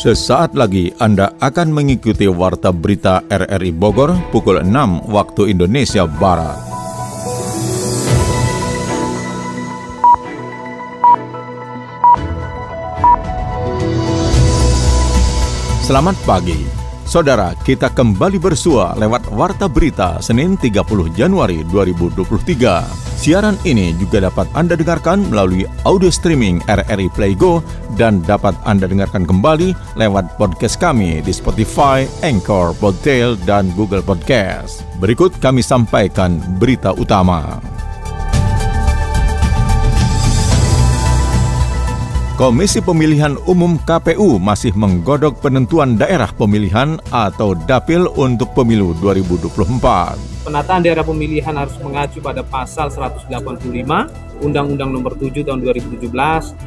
Sesaat lagi Anda akan mengikuti Warta Berita RRI Bogor pukul 6 waktu Indonesia Barat. Selamat pagi. Saudara, kita kembali bersua lewat Warta Berita Senin 30 Januari 2023. Siaran ini juga dapat Anda dengarkan melalui audio streaming RRI Playgo dan dapat Anda dengarkan kembali lewat podcast kami di Spotify, Anchor, Podtail, dan Google Podcast. Berikut kami sampaikan berita utama. Komisi Pemilihan Umum KPU masih menggodok penentuan daerah pemilihan atau dapil untuk pemilu 2024. Penataan daerah pemilihan harus mengacu pada pasal 185 Undang-Undang Nomor 7 Tahun 2017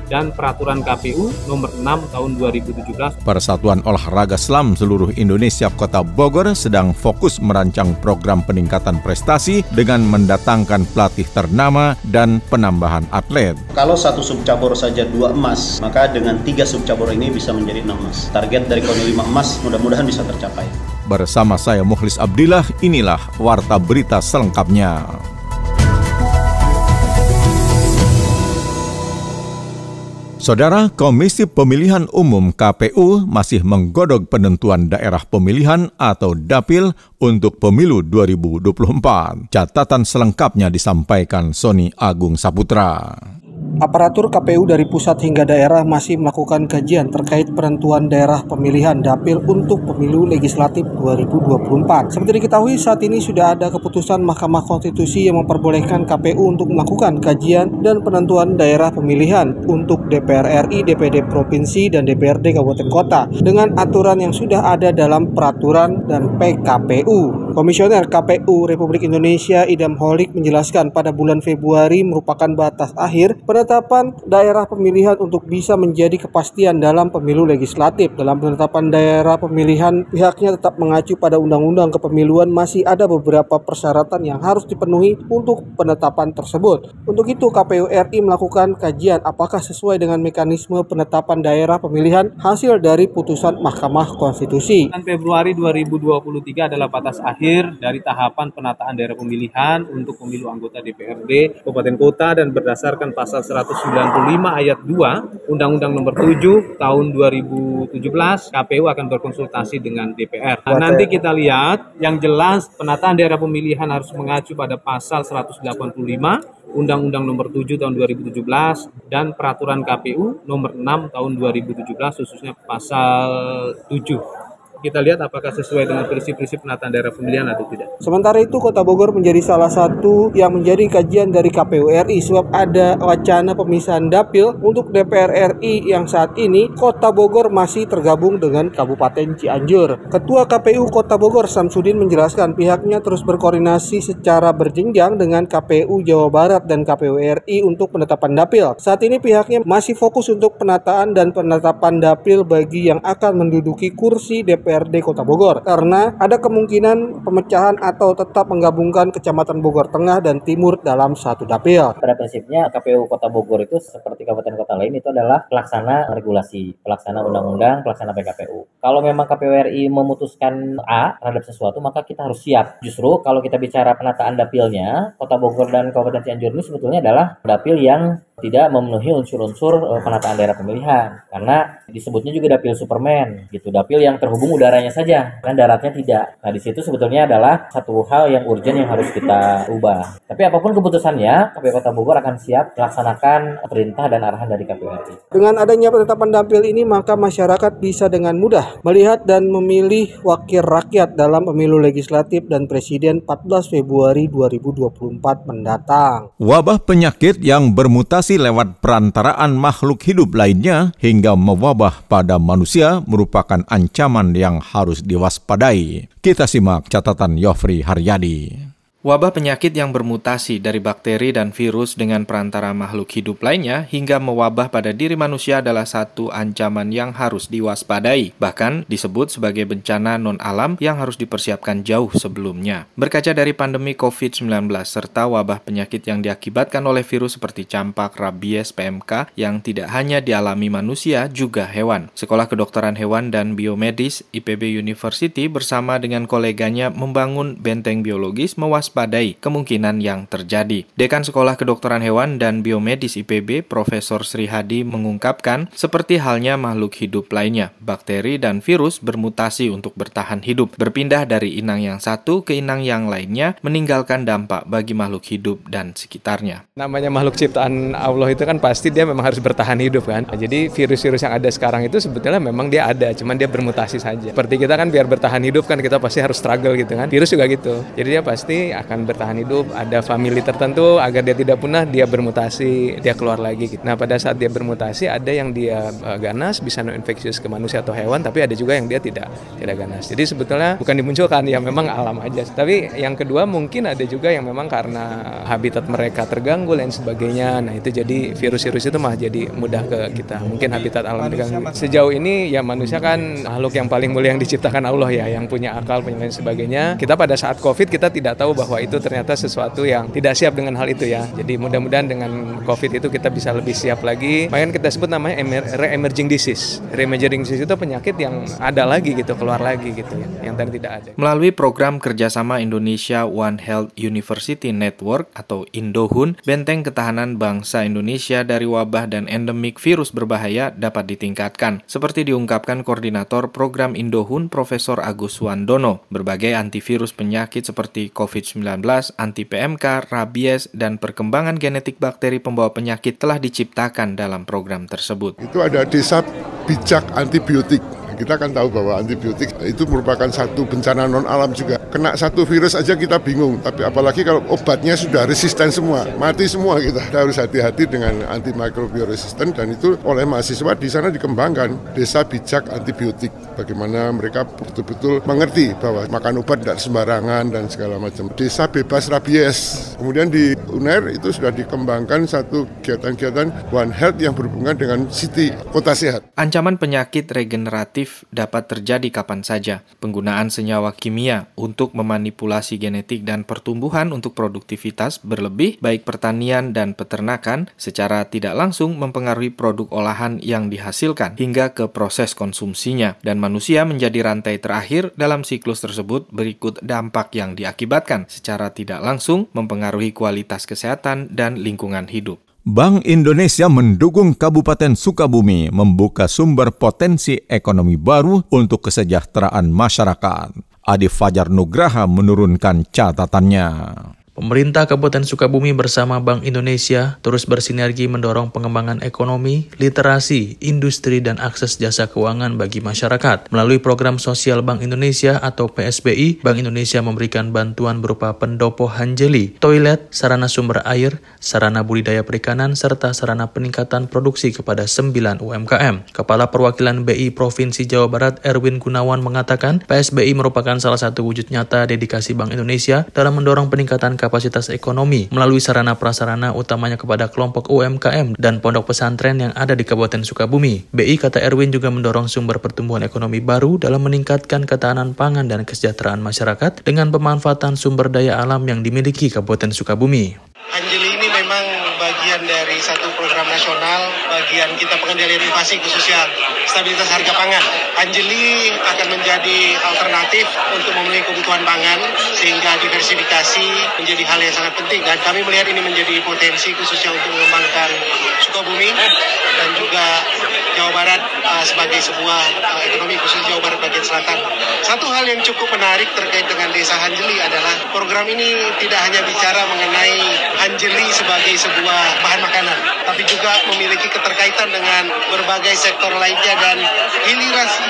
dan Peraturan KPU Nomor 6 Tahun 2017. Persatuan Olahraga Slam seluruh Indonesia Kota Bogor sedang fokus merancang program peningkatan prestasi dengan mendatangkan pelatih ternama dan penambahan atlet. Kalau satu subcabur saja dua emas, maka dengan tiga subcabur ini bisa menjadi enam emas. Target dari KONI 5 emas mudah-mudahan bisa tercapai. Bersama saya Muhlis Abdillah, inilah Warta Berita selengkapnya. Saudara Komisi Pemilihan Umum KPU masih menggodok penentuan daerah pemilihan atau dapil untuk pemilu 2024. Catatan selengkapnya disampaikan Sony Agung Saputra. Aparatur KPU dari pusat hingga daerah masih melakukan kajian terkait penentuan daerah pemilihan dapil untuk pemilu legislatif 2024. Seperti diketahui saat ini sudah ada keputusan Mahkamah Konstitusi yang memperbolehkan KPU untuk melakukan kajian dan penentuan daerah pemilihan untuk DPR RI, DPD Provinsi, dan DPRD Kabupaten Kota dengan aturan yang sudah ada dalam peraturan dan PKPU. Komisioner KPU Republik Indonesia Idam Holik menjelaskan pada bulan Februari merupakan batas akhir penetapan daerah pemilihan untuk bisa menjadi kepastian dalam pemilu legislatif. Dalam penetapan daerah pemilihan, pihaknya tetap mengacu pada undang-undang kepemiluan masih ada beberapa persyaratan yang harus dipenuhi untuk penetapan tersebut. Untuk itu KPU RI melakukan kajian apakah sesuai dengan mekanisme penetapan daerah pemilihan hasil dari putusan Mahkamah Konstitusi. Februari 2023 adalah batas akhir dari tahapan penataan daerah pemilihan untuk pemilu anggota DPRD Kabupaten Kota dan berdasarkan pasal 195 ayat 2 Undang-Undang Nomor 7 Tahun 2017 KPU akan berkonsultasi dengan DPR. Nah, nanti kita lihat yang jelas penataan daerah pemilihan harus mengacu pada pasal 185 Undang-Undang Nomor 7 Tahun 2017 dan Peraturan KPU Nomor 6 Tahun 2017 khususnya pasal 7 kita lihat apakah sesuai dengan prinsip-prinsip penataan daerah pemilihan atau tidak. Sementara itu Kota Bogor menjadi salah satu yang menjadi kajian dari KPU RI sebab ada wacana pemisahan dapil untuk DPR RI yang saat ini Kota Bogor masih tergabung dengan Kabupaten Cianjur. Ketua KPU Kota Bogor Samsudin menjelaskan pihaknya terus berkoordinasi secara berjenjang dengan KPU Jawa Barat dan KPU RI untuk penetapan dapil. Saat ini pihaknya masih fokus untuk penataan dan penetapan dapil bagi yang akan menduduki kursi DPR DPRD Kota Bogor karena ada kemungkinan pemecahan atau tetap menggabungkan Kecamatan Bogor Tengah dan Timur dalam satu dapil. Pada prinsipnya KPU Kota Bogor itu seperti kabupaten kota lain itu adalah pelaksana regulasi, pelaksana undang-undang, pelaksana PKPU. Kalau memang KPU RI memutuskan A terhadap sesuatu maka kita harus siap. Justru kalau kita bicara penataan dapilnya, Kota Bogor dan Kabupaten Cianjur ini sebetulnya adalah dapil yang tidak memenuhi unsur-unsur uh, penataan daerah pemilihan. Karena disebutnya juga dapil Superman gitu. Dapil yang terhubung udaranya saja kan daratnya tidak. Nah di situ sebetulnya adalah satu hal yang urgent yang harus kita ubah. Tapi apa pun keputusannya KPU Kota Bogor akan siap melaksanakan perintah dan arahan dari KPU RI dengan adanya penetapan dapil ini maka masyarakat bisa dengan mudah melihat dan memilih wakil rakyat dalam pemilu legislatif dan presiden 14 Februari 2024 mendatang. Wabah penyakit yang bermutasi bermutasi lewat perantaraan makhluk hidup lainnya hingga mewabah pada manusia merupakan ancaman yang harus diwaspadai. Kita simak catatan Yofri Haryadi. Wabah penyakit yang bermutasi dari bakteri dan virus dengan perantara makhluk hidup lainnya hingga mewabah pada diri manusia adalah satu ancaman yang harus diwaspadai, bahkan disebut sebagai bencana non-alam yang harus dipersiapkan jauh sebelumnya. Berkaca dari pandemi COVID-19 serta wabah penyakit yang diakibatkan oleh virus seperti campak, rabies, PMK yang tidak hanya dialami manusia, juga hewan. Sekolah Kedokteran Hewan dan Biomedis IPB University bersama dengan koleganya membangun benteng biologis mewaspadai mewaspadai kemungkinan yang terjadi. Dekan Sekolah Kedokteran Hewan dan Biomedis IPB, Profesor Sri Hadi mengungkapkan, seperti halnya makhluk hidup lainnya, bakteri dan virus bermutasi untuk bertahan hidup, berpindah dari inang yang satu ke inang yang lainnya, meninggalkan dampak bagi makhluk hidup dan sekitarnya. Namanya makhluk ciptaan Allah itu kan pasti dia memang harus bertahan hidup kan. Jadi virus-virus yang ada sekarang itu sebetulnya memang dia ada, cuman dia bermutasi saja. Seperti kita kan biar bertahan hidup kan kita pasti harus struggle gitu kan. Virus juga gitu. Jadi dia pasti akan bertahan hidup, ada family tertentu agar dia tidak punah, dia bermutasi, dia keluar lagi. Gitu. Nah pada saat dia bermutasi ada yang dia uh, ganas bisa no infectious ke manusia atau hewan, tapi ada juga yang dia tidak tidak ganas. Jadi sebetulnya bukan dimunculkan ya memang alam aja. Tapi yang kedua mungkin ada juga yang memang karena habitat mereka terganggu dan sebagainya. Nah itu jadi virus-virus itu mah jadi mudah ke kita. Mungkin habitat alam terganggu. Sejauh ini ya manusia kan makhluk yang paling mulia yang diciptakan Allah ya, yang punya akal, punya lain sebagainya. Kita pada saat COVID kita tidak tahu bahwa bahwa itu ternyata sesuatu yang tidak siap dengan hal itu ya. Jadi mudah-mudahan dengan COVID itu kita bisa lebih siap lagi. Makanya kita sebut namanya re-emerging disease. Re-emerging disease itu penyakit yang ada lagi gitu, keluar lagi gitu ya, yang tadi tidak ada. Melalui program kerjasama Indonesia One Health University Network atau Indohun, benteng ketahanan bangsa Indonesia dari wabah dan endemik virus berbahaya dapat ditingkatkan. Seperti diungkapkan koordinator program Indohun Profesor Agus Wandono, berbagai antivirus penyakit seperti COVID-19 anti PMK, rabies, dan perkembangan genetik bakteri pembawa penyakit telah diciptakan dalam program tersebut. Itu ada desa bijak antibiotik kita kan tahu bahwa antibiotik itu merupakan satu bencana non alam juga. Kena satu virus aja kita bingung, tapi apalagi kalau obatnya sudah resisten semua, mati semua kita. Kita harus hati-hati dengan antimikrobial resisten dan itu oleh mahasiswa di sana dikembangkan desa bijak antibiotik. Bagaimana mereka betul-betul mengerti bahwa makan obat tidak sembarangan dan segala macam. Desa bebas rabies. Kemudian di UNER itu sudah dikembangkan satu kegiatan-kegiatan One Health yang berhubungan dengan City Kota Sehat. Ancaman penyakit regeneratif dapat terjadi kapan saja. Penggunaan senyawa kimia untuk memanipulasi genetik dan pertumbuhan untuk produktivitas berlebih, baik pertanian dan peternakan, secara tidak langsung mempengaruhi produk olahan yang dihasilkan hingga ke proses konsumsinya, dan manusia menjadi rantai terakhir dalam siklus tersebut berikut dampak yang diakibatkan secara tidak langsung mempengaruhi kualitas kesehatan dan lingkungan hidup. Bank Indonesia mendukung Kabupaten Sukabumi membuka sumber potensi ekonomi baru untuk kesejahteraan masyarakat. Adi Fajar Nugraha menurunkan catatannya. Pemerintah Kabupaten Sukabumi bersama Bank Indonesia terus bersinergi mendorong pengembangan ekonomi, literasi, industri, dan akses jasa keuangan bagi masyarakat. Melalui program sosial Bank Indonesia atau PSBI, Bank Indonesia memberikan bantuan berupa pendopo hanjeli, toilet, sarana sumber air, sarana budidaya perikanan, serta sarana peningkatan produksi kepada 9 UMKM. Kepala Perwakilan BI Provinsi Jawa Barat Erwin Gunawan mengatakan, PSBI merupakan salah satu wujud nyata dedikasi Bank Indonesia dalam mendorong peningkatan kapasitas ekonomi melalui sarana prasarana utamanya kepada kelompok UMKM dan pondok pesantren yang ada di Kabupaten Sukabumi. BI kata Erwin juga mendorong sumber pertumbuhan ekonomi baru dalam meningkatkan ketahanan pangan dan kesejahteraan masyarakat dengan pemanfaatan sumber daya alam yang dimiliki Kabupaten Sukabumi. Anjeli ini memang bagian dari satu program nasional, bagian kita pengendalian inflasi khususnya stabilitas harga pangan. Anjeli akan menjadi alternatif untuk memenuhi kebutuhan pangan sehingga diversifikasi menjadi hal yang sangat penting dan kami melihat ini menjadi potensi khususnya untuk mengembangkan Sukabumi dan juga Jawa Barat uh, sebagai sebuah uh, ekonomi khusus Jawa Barat bagian selatan. Satu hal yang cukup menarik terkait dengan Desa Hanjeli adalah program ini tidak hanya bicara mengenai Hanjeli sebagai sebuah bahan makanan, tapi juga memiliki keterkaitan dengan berbagai sektor lainnya dan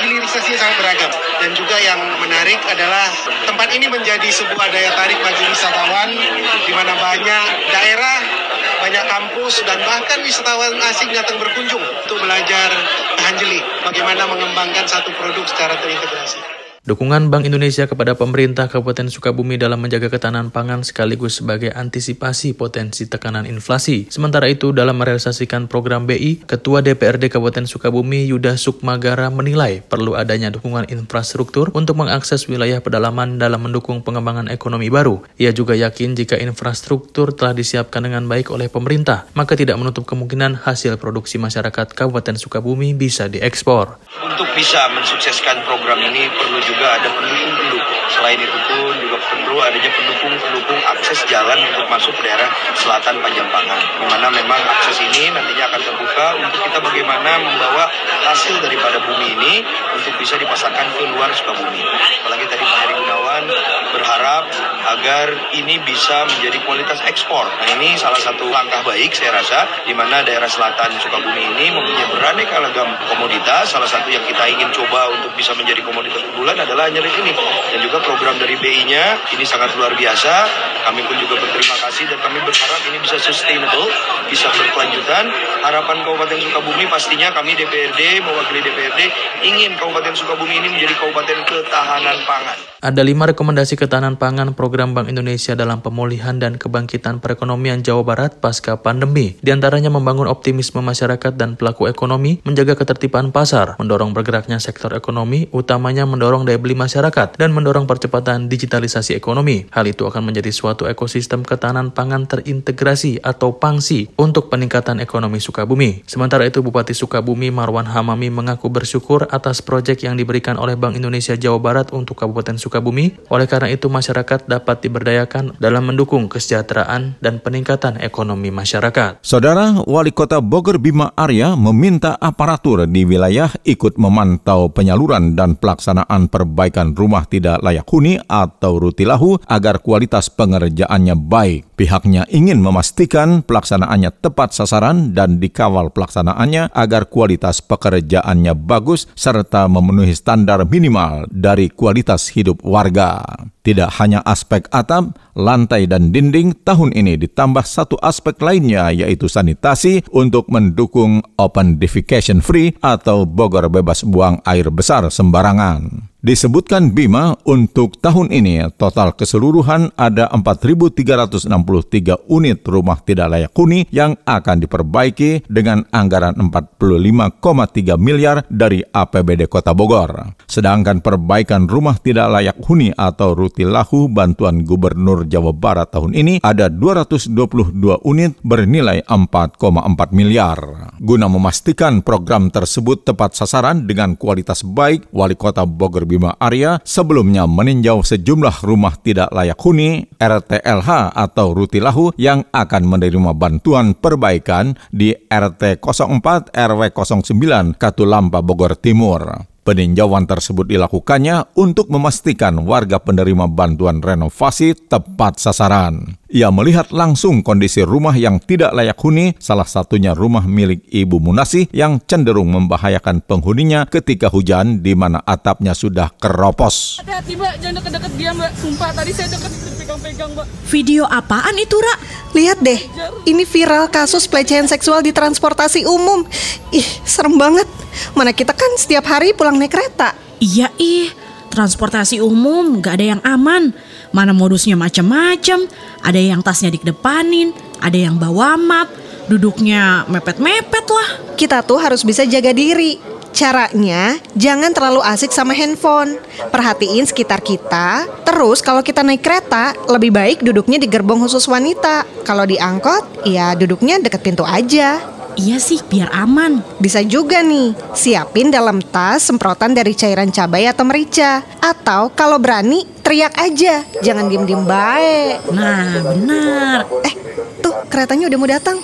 hilirisasi sangat beragam. Dan juga yang menarik adalah tempat ini menjadi sebuah daya tarik bagi wisatawan di mana banyak daerah banyak kampus dan bahkan wisatawan asing datang berkunjung untuk belajar Hanjeli bagaimana mengembangkan satu produk secara terintegrasi. Dukungan Bank Indonesia kepada pemerintah Kabupaten Sukabumi dalam menjaga ketahanan pangan sekaligus sebagai antisipasi potensi tekanan inflasi. Sementara itu, dalam merealisasikan program BI, Ketua DPRD Kabupaten Sukabumi Yuda Sukmagara menilai perlu adanya dukungan infrastruktur untuk mengakses wilayah pedalaman dalam mendukung pengembangan ekonomi baru. Ia juga yakin jika infrastruktur telah disiapkan dengan baik oleh pemerintah, maka tidak menutup kemungkinan hasil produksi masyarakat Kabupaten Sukabumi bisa diekspor. Untuk bisa mensukseskan program ini perlu juga ada pendukung-pendukung. Selain itu juga perlu adanya pendukung-pendukung akses jalan untuk masuk daerah selatan Panjampangan. Di mana memang akses ini nantinya akan terbuka untuk kita bagaimana membawa hasil daripada bumi ini untuk bisa dipasarkan ke luar Sukabumi. Apalagi tadi Pak Heri Gunawan berharap agar ini bisa menjadi kualitas ekspor. Nah ini salah satu langkah baik saya rasa di mana daerah selatan Sukabumi ini mempunyai beraneka ragam komoditas. Salah satu yang kita ingin coba untuk bisa menjadi komoditas unggulan adalah nyerit ini. Dan juga program dari BI-nya ini sangat luar biasa. Kami pun juga berterima kasih dan kami berharap ini bisa sustainable, bisa berkelanjutan. Harapan Kabupaten Sukabumi pastinya kami DPRD mewakili DPRD ingin Kabupaten Sukabumi ini menjadi kabupaten ketahanan pangan. Ada lima rekomendasi ketahanan pangan program Bank Indonesia dalam pemulihan dan kebangkitan perekonomian Jawa Barat pasca pandemi. Di antaranya membangun optimisme masyarakat dan pelaku ekonomi, menjaga ketertiban pasar, mendorong bergeraknya sektor ekonomi, utamanya mendorong daya beli masyarakat, dan mendorong percepatan digitalisasi ekonomi. Hal itu akan menjadi suatu ekosistem ketahanan pangan terintegrasi atau PANGSI untuk peningkatan ekonomi Sukabumi. Sementara itu Bupati Sukabumi Marwan Hamami mengaku bersyukur atas proyek yang diberikan oleh Bank Indonesia Jawa Barat untuk Kabupaten Sukabumi. Oleh karena itu masyarakat dapat diberdayakan dalam mendukung kesejahteraan dan peningkatan ekonomi masyarakat. Saudara Wali Kota Bogor Bima Arya meminta aparatur di wilayah ikut memantau penyaluran dan pelaksanaan perbaikan rumah tidak layak huni atau rutilahu agar kualitas pengerjaannya baik. Pihaknya ingin memastikan pelaksanaannya tepat sasaran dan dikawal pelaksanaannya agar kualitas pekerjaannya bagus serta memenuhi standar minimal dari kualitas hidup warga. Tidak hanya aspek atap, lantai, dan dinding, tahun ini ditambah satu aspek lainnya yaitu sanitasi untuk mendukung open defecation free atau Bogor bebas buang air besar sembarangan. Disebutkan Bima untuk tahun ini total keseluruhan ada 4.363 unit rumah tidak layak huni yang akan diperbaiki dengan anggaran 45,3 miliar dari APBD Kota Bogor. Sedangkan perbaikan rumah tidak layak huni atau rutilahu bantuan Gubernur Jawa Barat tahun ini ada 222 unit bernilai 4,4 miliar. Guna memastikan program tersebut tepat sasaran dengan kualitas baik, Wali Kota Bogor Bima Arya sebelumnya meninjau sejumlah rumah tidak layak huni RTLH atau Rutilahu yang akan menerima bantuan perbaikan di RT 04 RW 09 Katulampa Bogor Timur. Peninjauan tersebut dilakukannya untuk memastikan warga penerima bantuan renovasi tepat sasaran. Ia melihat langsung kondisi rumah yang tidak layak huni, salah satunya rumah milik Ibu Munasi yang cenderung membahayakan penghuninya ketika hujan di mana atapnya sudah keropos. Hati-hati jangan deket-deket dia mbak. Sumpah tadi saya deket pegang-pegang mbak. Video apaan itu, Ra? Lihat deh, ini viral kasus pelecehan seksual di transportasi umum. Ih, serem banget. Mana kita kan setiap hari pulang naik kereta. Iya ih, transportasi umum gak ada yang aman. Mana modusnya macam-macam, ada yang tasnya dikedepanin, ada yang bawa map, duduknya mepet-mepet lah. Kita tuh harus bisa jaga diri. Caranya, jangan terlalu asik sama handphone. Perhatiin sekitar kita. Terus kalau kita naik kereta, lebih baik duduknya di gerbong khusus wanita. Kalau di angkot, ya duduknya deket pintu aja. Iya sih, biar aman. Bisa juga nih, siapin dalam tas semprotan dari cairan cabai atau merica. Atau kalau berani, teriak aja. Jangan diem-diem baik. Nah, benar. Eh, tuh keretanya udah mau datang.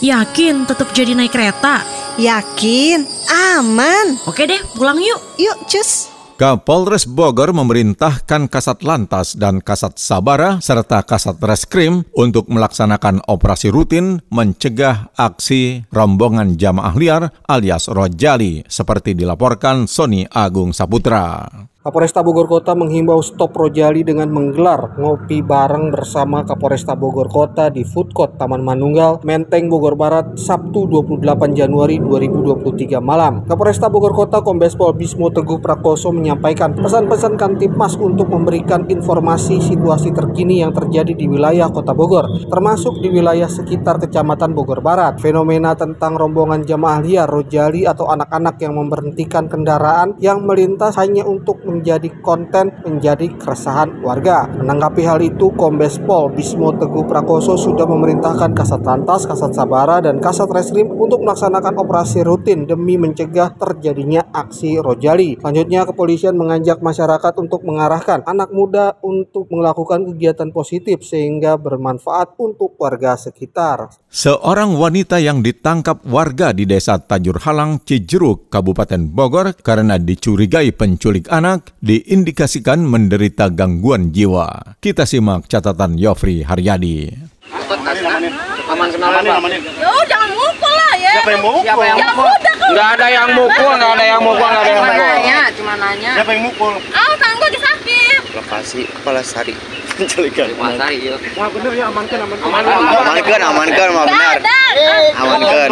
Yakin tetap jadi naik kereta? Yakin, aman. Oke deh, pulang yuk. Yuk, cus. Kapolres Bogor memerintahkan Kasat Lantas dan Kasat Sabara serta Kasat Reskrim untuk melaksanakan operasi rutin mencegah aksi rombongan jamaah liar alias rojali seperti dilaporkan Sony Agung Saputra. Kapolresta Bogor Kota menghimbau stop Rojali dengan menggelar ngopi bareng bersama Kapolresta Bogor Kota di Food Court Taman Manunggal, Menteng, Bogor Barat, Sabtu 28 Januari 2023 malam. Kapolresta Bogor Kota Kombes Pol Bismo Teguh Prakoso menyampaikan pesan-pesan Kantipmas untuk memberikan informasi situasi terkini yang terjadi di wilayah Kota Bogor, termasuk di wilayah sekitar Kecamatan Bogor Barat. Fenomena tentang rombongan jamaah liar Rojali atau anak-anak yang memberhentikan kendaraan yang melintas hanya untuk menjadi konten menjadi keresahan warga. Menanggapi hal itu, Kombes Pol Bismo Teguh Prakoso sudah memerintahkan Kasat Lantas, Kasat Sabara, dan Kasat Reskrim untuk melaksanakan operasi rutin demi mencegah terjadinya aksi rojali. Selanjutnya, kepolisian mengajak masyarakat untuk mengarahkan anak muda untuk melakukan kegiatan positif sehingga bermanfaat untuk warga sekitar. Seorang wanita yang ditangkap warga di desa Tajur Halang, Cijeruk, Kabupaten Bogor karena dicurigai penculik anak diindikasikan menderita gangguan jiwa. Kita simak catatan Yofri Haryadi. Aman kenapa Pak? Yo, jangan mukul lah ya. Siapa yang mukul? Siapa yang Ya mukul? udah, kalau- Nggak ada yang mukul, nggak ada yang mukul, nggak ada yang mukul. nanya, cuma nanya. Siapa yang mukul? Ah, tangan gua lagi sakit. Lokasi kepala sari. Penculikan. Sari, iya. Wah bener ya amankan amankan. Amankan, amankan, mah benar. Amankan.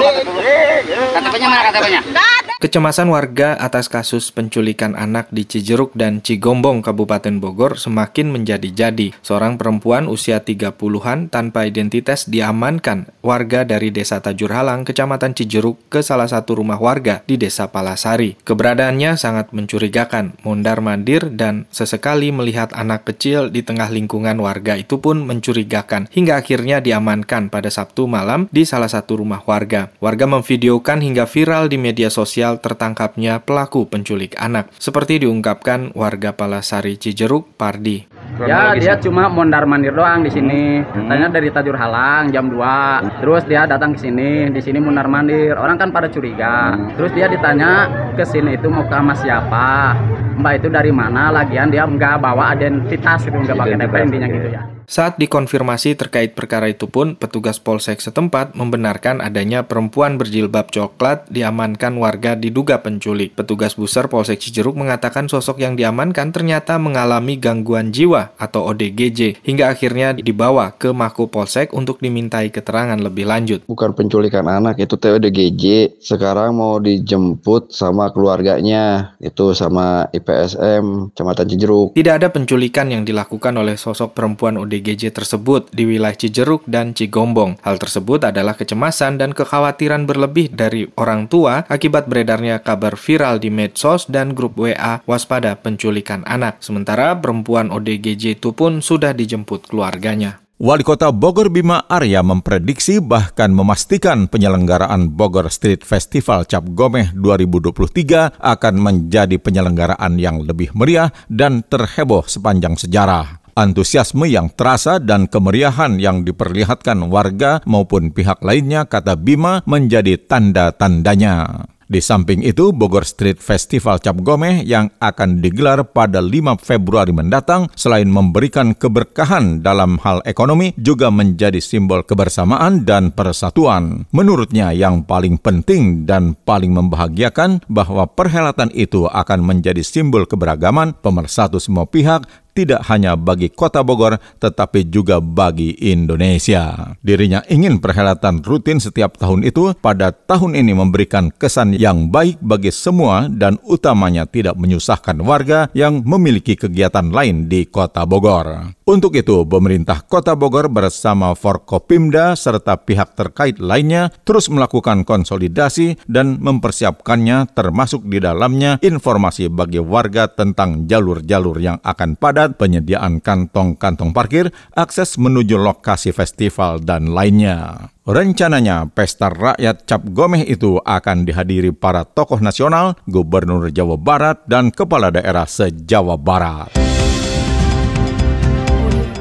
KTP-nya mana KTP-nya? Nggak ada. Kecemasan warga atas kasus penculikan anak di Cijeruk dan Cigombong, Kabupaten Bogor semakin menjadi-jadi. Seorang perempuan usia 30-an tanpa identitas diamankan warga dari Desa Tajur Halang, Kecamatan Cijeruk ke salah satu rumah warga di Desa Palasari. Keberadaannya sangat mencurigakan, mondar-mandir dan sesekali melihat anak kecil di tengah lingkungan warga itu pun mencurigakan hingga akhirnya diamankan pada Sabtu malam di salah satu rumah warga. Warga memvideokan hingga viral di media sosial tertangkapnya pelaku penculik anak. Seperti diungkapkan warga Palasari Cijeruk, Pardi. Ya dia cuma mondar mandir doang di sini. Katanya dari Tajur Halang jam 2. Terus dia datang ke sini, di sini mondar mandir. Orang kan pada curiga. Terus dia ditanya ke sini itu mau ke sama siapa? Mbak itu dari mana? Lagian dia nggak bawa identitas gitu, nggak pakai DP intinya gitu ya. Saat dikonfirmasi terkait perkara itu pun, petugas polsek setempat membenarkan adanya perempuan berjilbab coklat diamankan warga diduga penculik. Petugas buser Polsek Cijeruk mengatakan sosok yang diamankan ternyata mengalami gangguan jiwa atau ODGJ hingga akhirnya dibawa ke Mako Polsek untuk dimintai keterangan lebih lanjut. bukan penculikan anak itu TODGJ sekarang mau dijemput sama keluarganya itu sama IPSM Kecamatan Cijeruk Tidak ada penculikan yang dilakukan oleh sosok perempuan ODGJ tersebut di wilayah Cijeruk dan Cigombong. Hal tersebut adalah kecemasan dan kekhawatiran berlebih dari orang tua akibat beredarnya kabar viral di medsos dan grup WA waspada penculikan anak. Sementara perempuan ODGJ itu pun sudah dijemput keluarganya. Wali Kota Bogor Bima Arya memprediksi bahkan memastikan penyelenggaraan Bogor Street Festival Cap Gomeh 2023 akan menjadi penyelenggaraan yang lebih meriah dan terheboh sepanjang sejarah. Antusiasme yang terasa dan kemeriahan yang diperlihatkan warga maupun pihak lainnya kata Bima menjadi tanda-tandanya. Di samping itu, Bogor Street Festival Cap Gomeh yang akan digelar pada 5 Februari mendatang selain memberikan keberkahan dalam hal ekonomi juga menjadi simbol kebersamaan dan persatuan. Menurutnya yang paling penting dan paling membahagiakan bahwa perhelatan itu akan menjadi simbol keberagaman pemersatu semua pihak tidak hanya bagi kota Bogor, tetapi juga bagi Indonesia. Dirinya ingin perhelatan rutin setiap tahun itu pada tahun ini memberikan kesan yang baik bagi semua dan utamanya tidak menyusahkan warga yang memiliki kegiatan lain di kota Bogor. Untuk itu, pemerintah kota Bogor bersama Forkopimda serta pihak terkait lainnya terus melakukan konsolidasi dan mempersiapkannya termasuk di dalamnya informasi bagi warga tentang jalur-jalur yang akan padat penyediaan kantong-kantong parkir, akses menuju lokasi festival, dan lainnya. Rencananya, pesta rakyat Cap Gomeh itu akan dihadiri para tokoh nasional, gubernur Jawa Barat, dan kepala daerah se-Jawa Barat.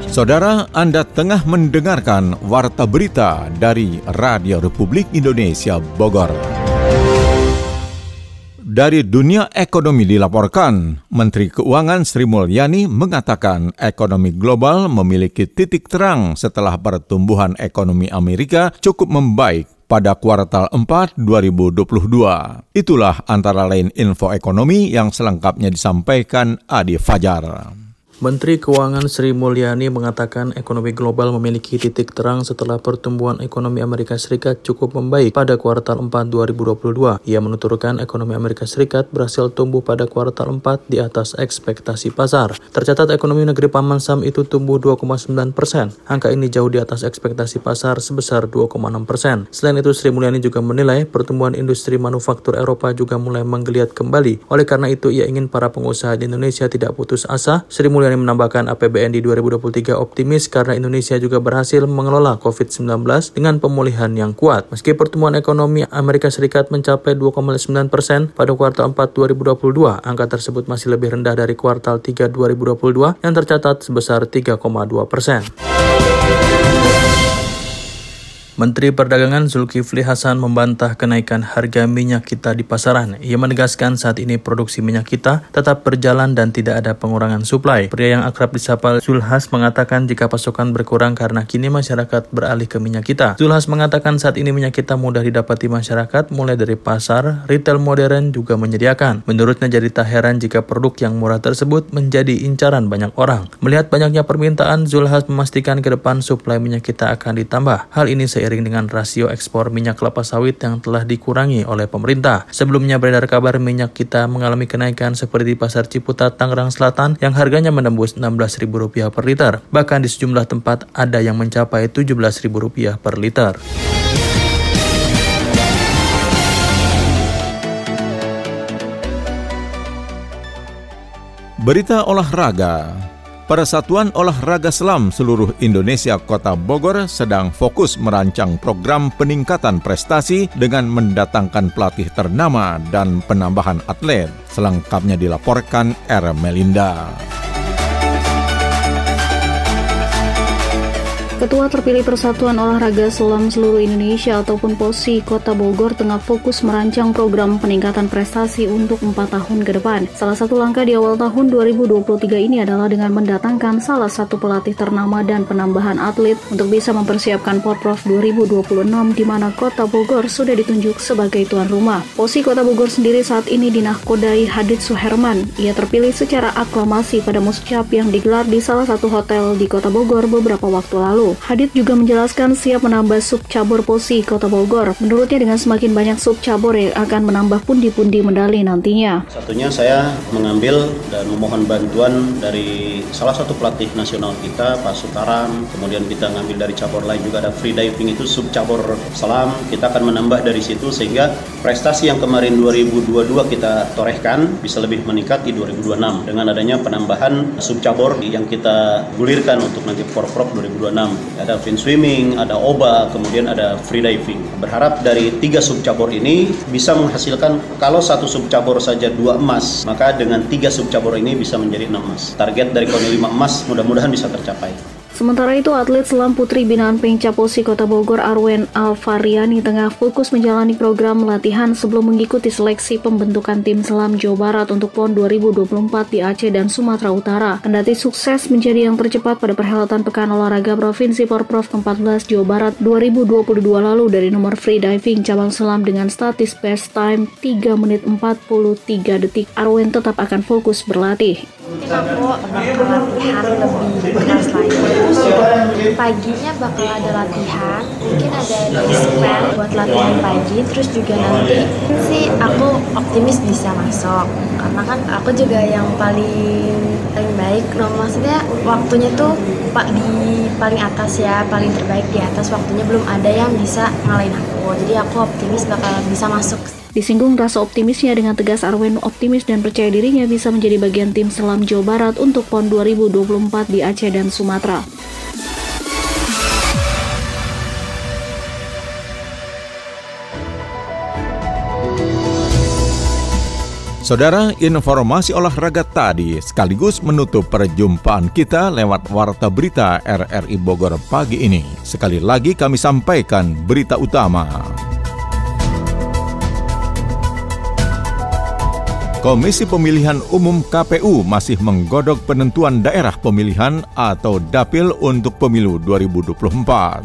Saudara, Anda tengah mendengarkan Warta Berita dari Radio Republik Indonesia Bogor. Dari dunia ekonomi dilaporkan, Menteri Keuangan Sri Mulyani mengatakan ekonomi global memiliki titik terang setelah pertumbuhan ekonomi Amerika cukup membaik pada kuartal 4 2022. Itulah antara lain info ekonomi yang selengkapnya disampaikan Adi Fajar. Menteri Keuangan Sri Mulyani mengatakan ekonomi global memiliki titik terang setelah pertumbuhan ekonomi Amerika Serikat cukup membaik pada kuartal 4 2022. Ia menuturkan ekonomi Amerika Serikat berhasil tumbuh pada kuartal 4 di atas ekspektasi pasar. Tercatat ekonomi negeri Paman Sam itu tumbuh 2,9 persen. Angka ini jauh di atas ekspektasi pasar sebesar 2,6 persen. Selain itu, Sri Mulyani juga menilai pertumbuhan industri manufaktur Eropa juga mulai menggeliat kembali. Oleh karena itu, ia ingin para pengusaha di Indonesia tidak putus asa. Sri Mulyani Mulyani menambahkan APBN di 2023 optimis karena Indonesia juga berhasil mengelola COVID-19 dengan pemulihan yang kuat. Meski pertumbuhan ekonomi Amerika Serikat mencapai 2,9 persen pada kuartal 4 2022, angka tersebut masih lebih rendah dari kuartal 3 2022 yang tercatat sebesar 3,2 persen. Menteri Perdagangan Zulkifli Hasan membantah kenaikan harga minyak kita di pasaran. Ia menegaskan saat ini produksi minyak kita tetap berjalan dan tidak ada pengurangan suplai. Pria yang akrab disapa Zulhas mengatakan jika pasokan berkurang karena kini masyarakat beralih ke minyak kita. Zulhas mengatakan saat ini minyak kita mudah didapati masyarakat mulai dari pasar, retail modern juga menyediakan. Menurutnya jadi tak heran jika produk yang murah tersebut menjadi incaran banyak orang. Melihat banyaknya permintaan, Zulhas memastikan ke depan suplai minyak kita akan ditambah. Hal ini seiring seiring dengan rasio ekspor minyak kelapa sawit yang telah dikurangi oleh pemerintah. Sebelumnya beredar kabar minyak kita mengalami kenaikan seperti di Pasar Ciputat, Tangerang Selatan yang harganya menembus Rp16.000 per liter. Bahkan di sejumlah tempat ada yang mencapai Rp17.000 per liter. Berita olahraga. Persatuan Olahraga Selam seluruh Indonesia Kota Bogor sedang fokus merancang program peningkatan prestasi dengan mendatangkan pelatih ternama dan penambahan atlet. Selengkapnya dilaporkan R. Melinda. Ketua terpilih Persatuan Olahraga Selam Seluruh Indonesia ataupun POSI Kota Bogor tengah fokus merancang program peningkatan prestasi untuk empat tahun ke depan. Salah satu langkah di awal tahun 2023 ini adalah dengan mendatangkan salah satu pelatih ternama dan penambahan atlet untuk bisa mempersiapkan Porprov 2026 di mana Kota Bogor sudah ditunjuk sebagai tuan rumah. POSI Kota Bogor sendiri saat ini dinahkodai Hadid Suherman. Ia terpilih secara aklamasi pada muscap yang digelar di salah satu hotel di Kota Bogor beberapa waktu lalu. Hadid juga menjelaskan siap menambah sub cabur posi Kota Bogor. Menurutnya dengan semakin banyak sub cabur yang akan menambah pundi-pundi medali nantinya. Satunya saya mengambil dan memohon bantuan dari salah satu pelatih nasional kita, Pak Sutaram. Kemudian kita ngambil dari cabur lain juga ada free diving itu sub cabur selam. Kita akan menambah dari situ sehingga prestasi yang kemarin 2022 kita torehkan bisa lebih meningkat di 2026 dengan adanya penambahan sub cabur yang kita gulirkan untuk nanti Porprov 2026 ada fin swimming, ada oba, kemudian ada free diving. Berharap dari tiga subcabur ini bisa menghasilkan kalau satu subcabur saja dua emas, maka dengan tiga subcabur ini bisa menjadi enam emas. Target dari KONI lima emas mudah-mudahan bisa tercapai. Sementara itu, atlet selam putri binaan Pengcaposi Kota Bogor Arwen Alvariani tengah fokus menjalani program latihan sebelum mengikuti seleksi pembentukan tim selam Jawa Barat untuk PON 2024 di Aceh dan Sumatera Utara. Kendati sukses menjadi yang tercepat pada perhelatan Pekan Olahraga Provinsi Porprov ke-14 Jawa Barat 2022 lalu dari nomor free diving cabang selam dengan statis best time 3 menit 43 detik, Arwen tetap akan fokus berlatih. Mungkin aku bakal latihan lebih keras lagi. Paginya bakal ada latihan mungkin ada dispen buat latihan pagi terus juga nanti sih aku optimis bisa masuk. Karena kan aku juga yang paling paling baik loh maksudnya waktunya tuh pak di paling atas ya paling terbaik di atas. Waktunya belum ada yang bisa ngalahin aku. Jadi aku optimis bakal bisa masuk Disinggung rasa optimisnya dengan tegas Arwen optimis dan percaya dirinya bisa menjadi bagian tim selam Jawa Barat untuk PON 2024 di Aceh dan Sumatera. Saudara, informasi olahraga tadi sekaligus menutup perjumpaan kita lewat Warta Berita RRI Bogor pagi ini. Sekali lagi kami sampaikan berita utama. Komisi Pemilihan Umum KPU masih menggodok penentuan daerah pemilihan atau dapil untuk pemilu 2024.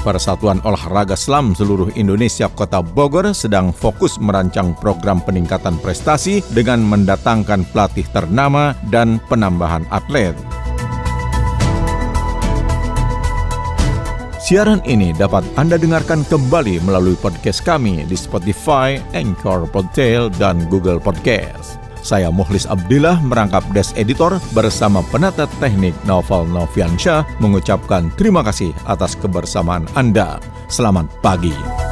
Persatuan Olahraga Selam seluruh Indonesia Kota Bogor sedang fokus merancang program peningkatan prestasi dengan mendatangkan pelatih ternama dan penambahan atlet. Siaran ini dapat Anda dengarkan kembali melalui podcast kami di Spotify, Anchor, Podtail, dan Google Podcast. Saya Muhlis Abdillah merangkap Des Editor bersama penata teknik Novel Noviansyah mengucapkan terima kasih atas kebersamaan Anda. Selamat pagi.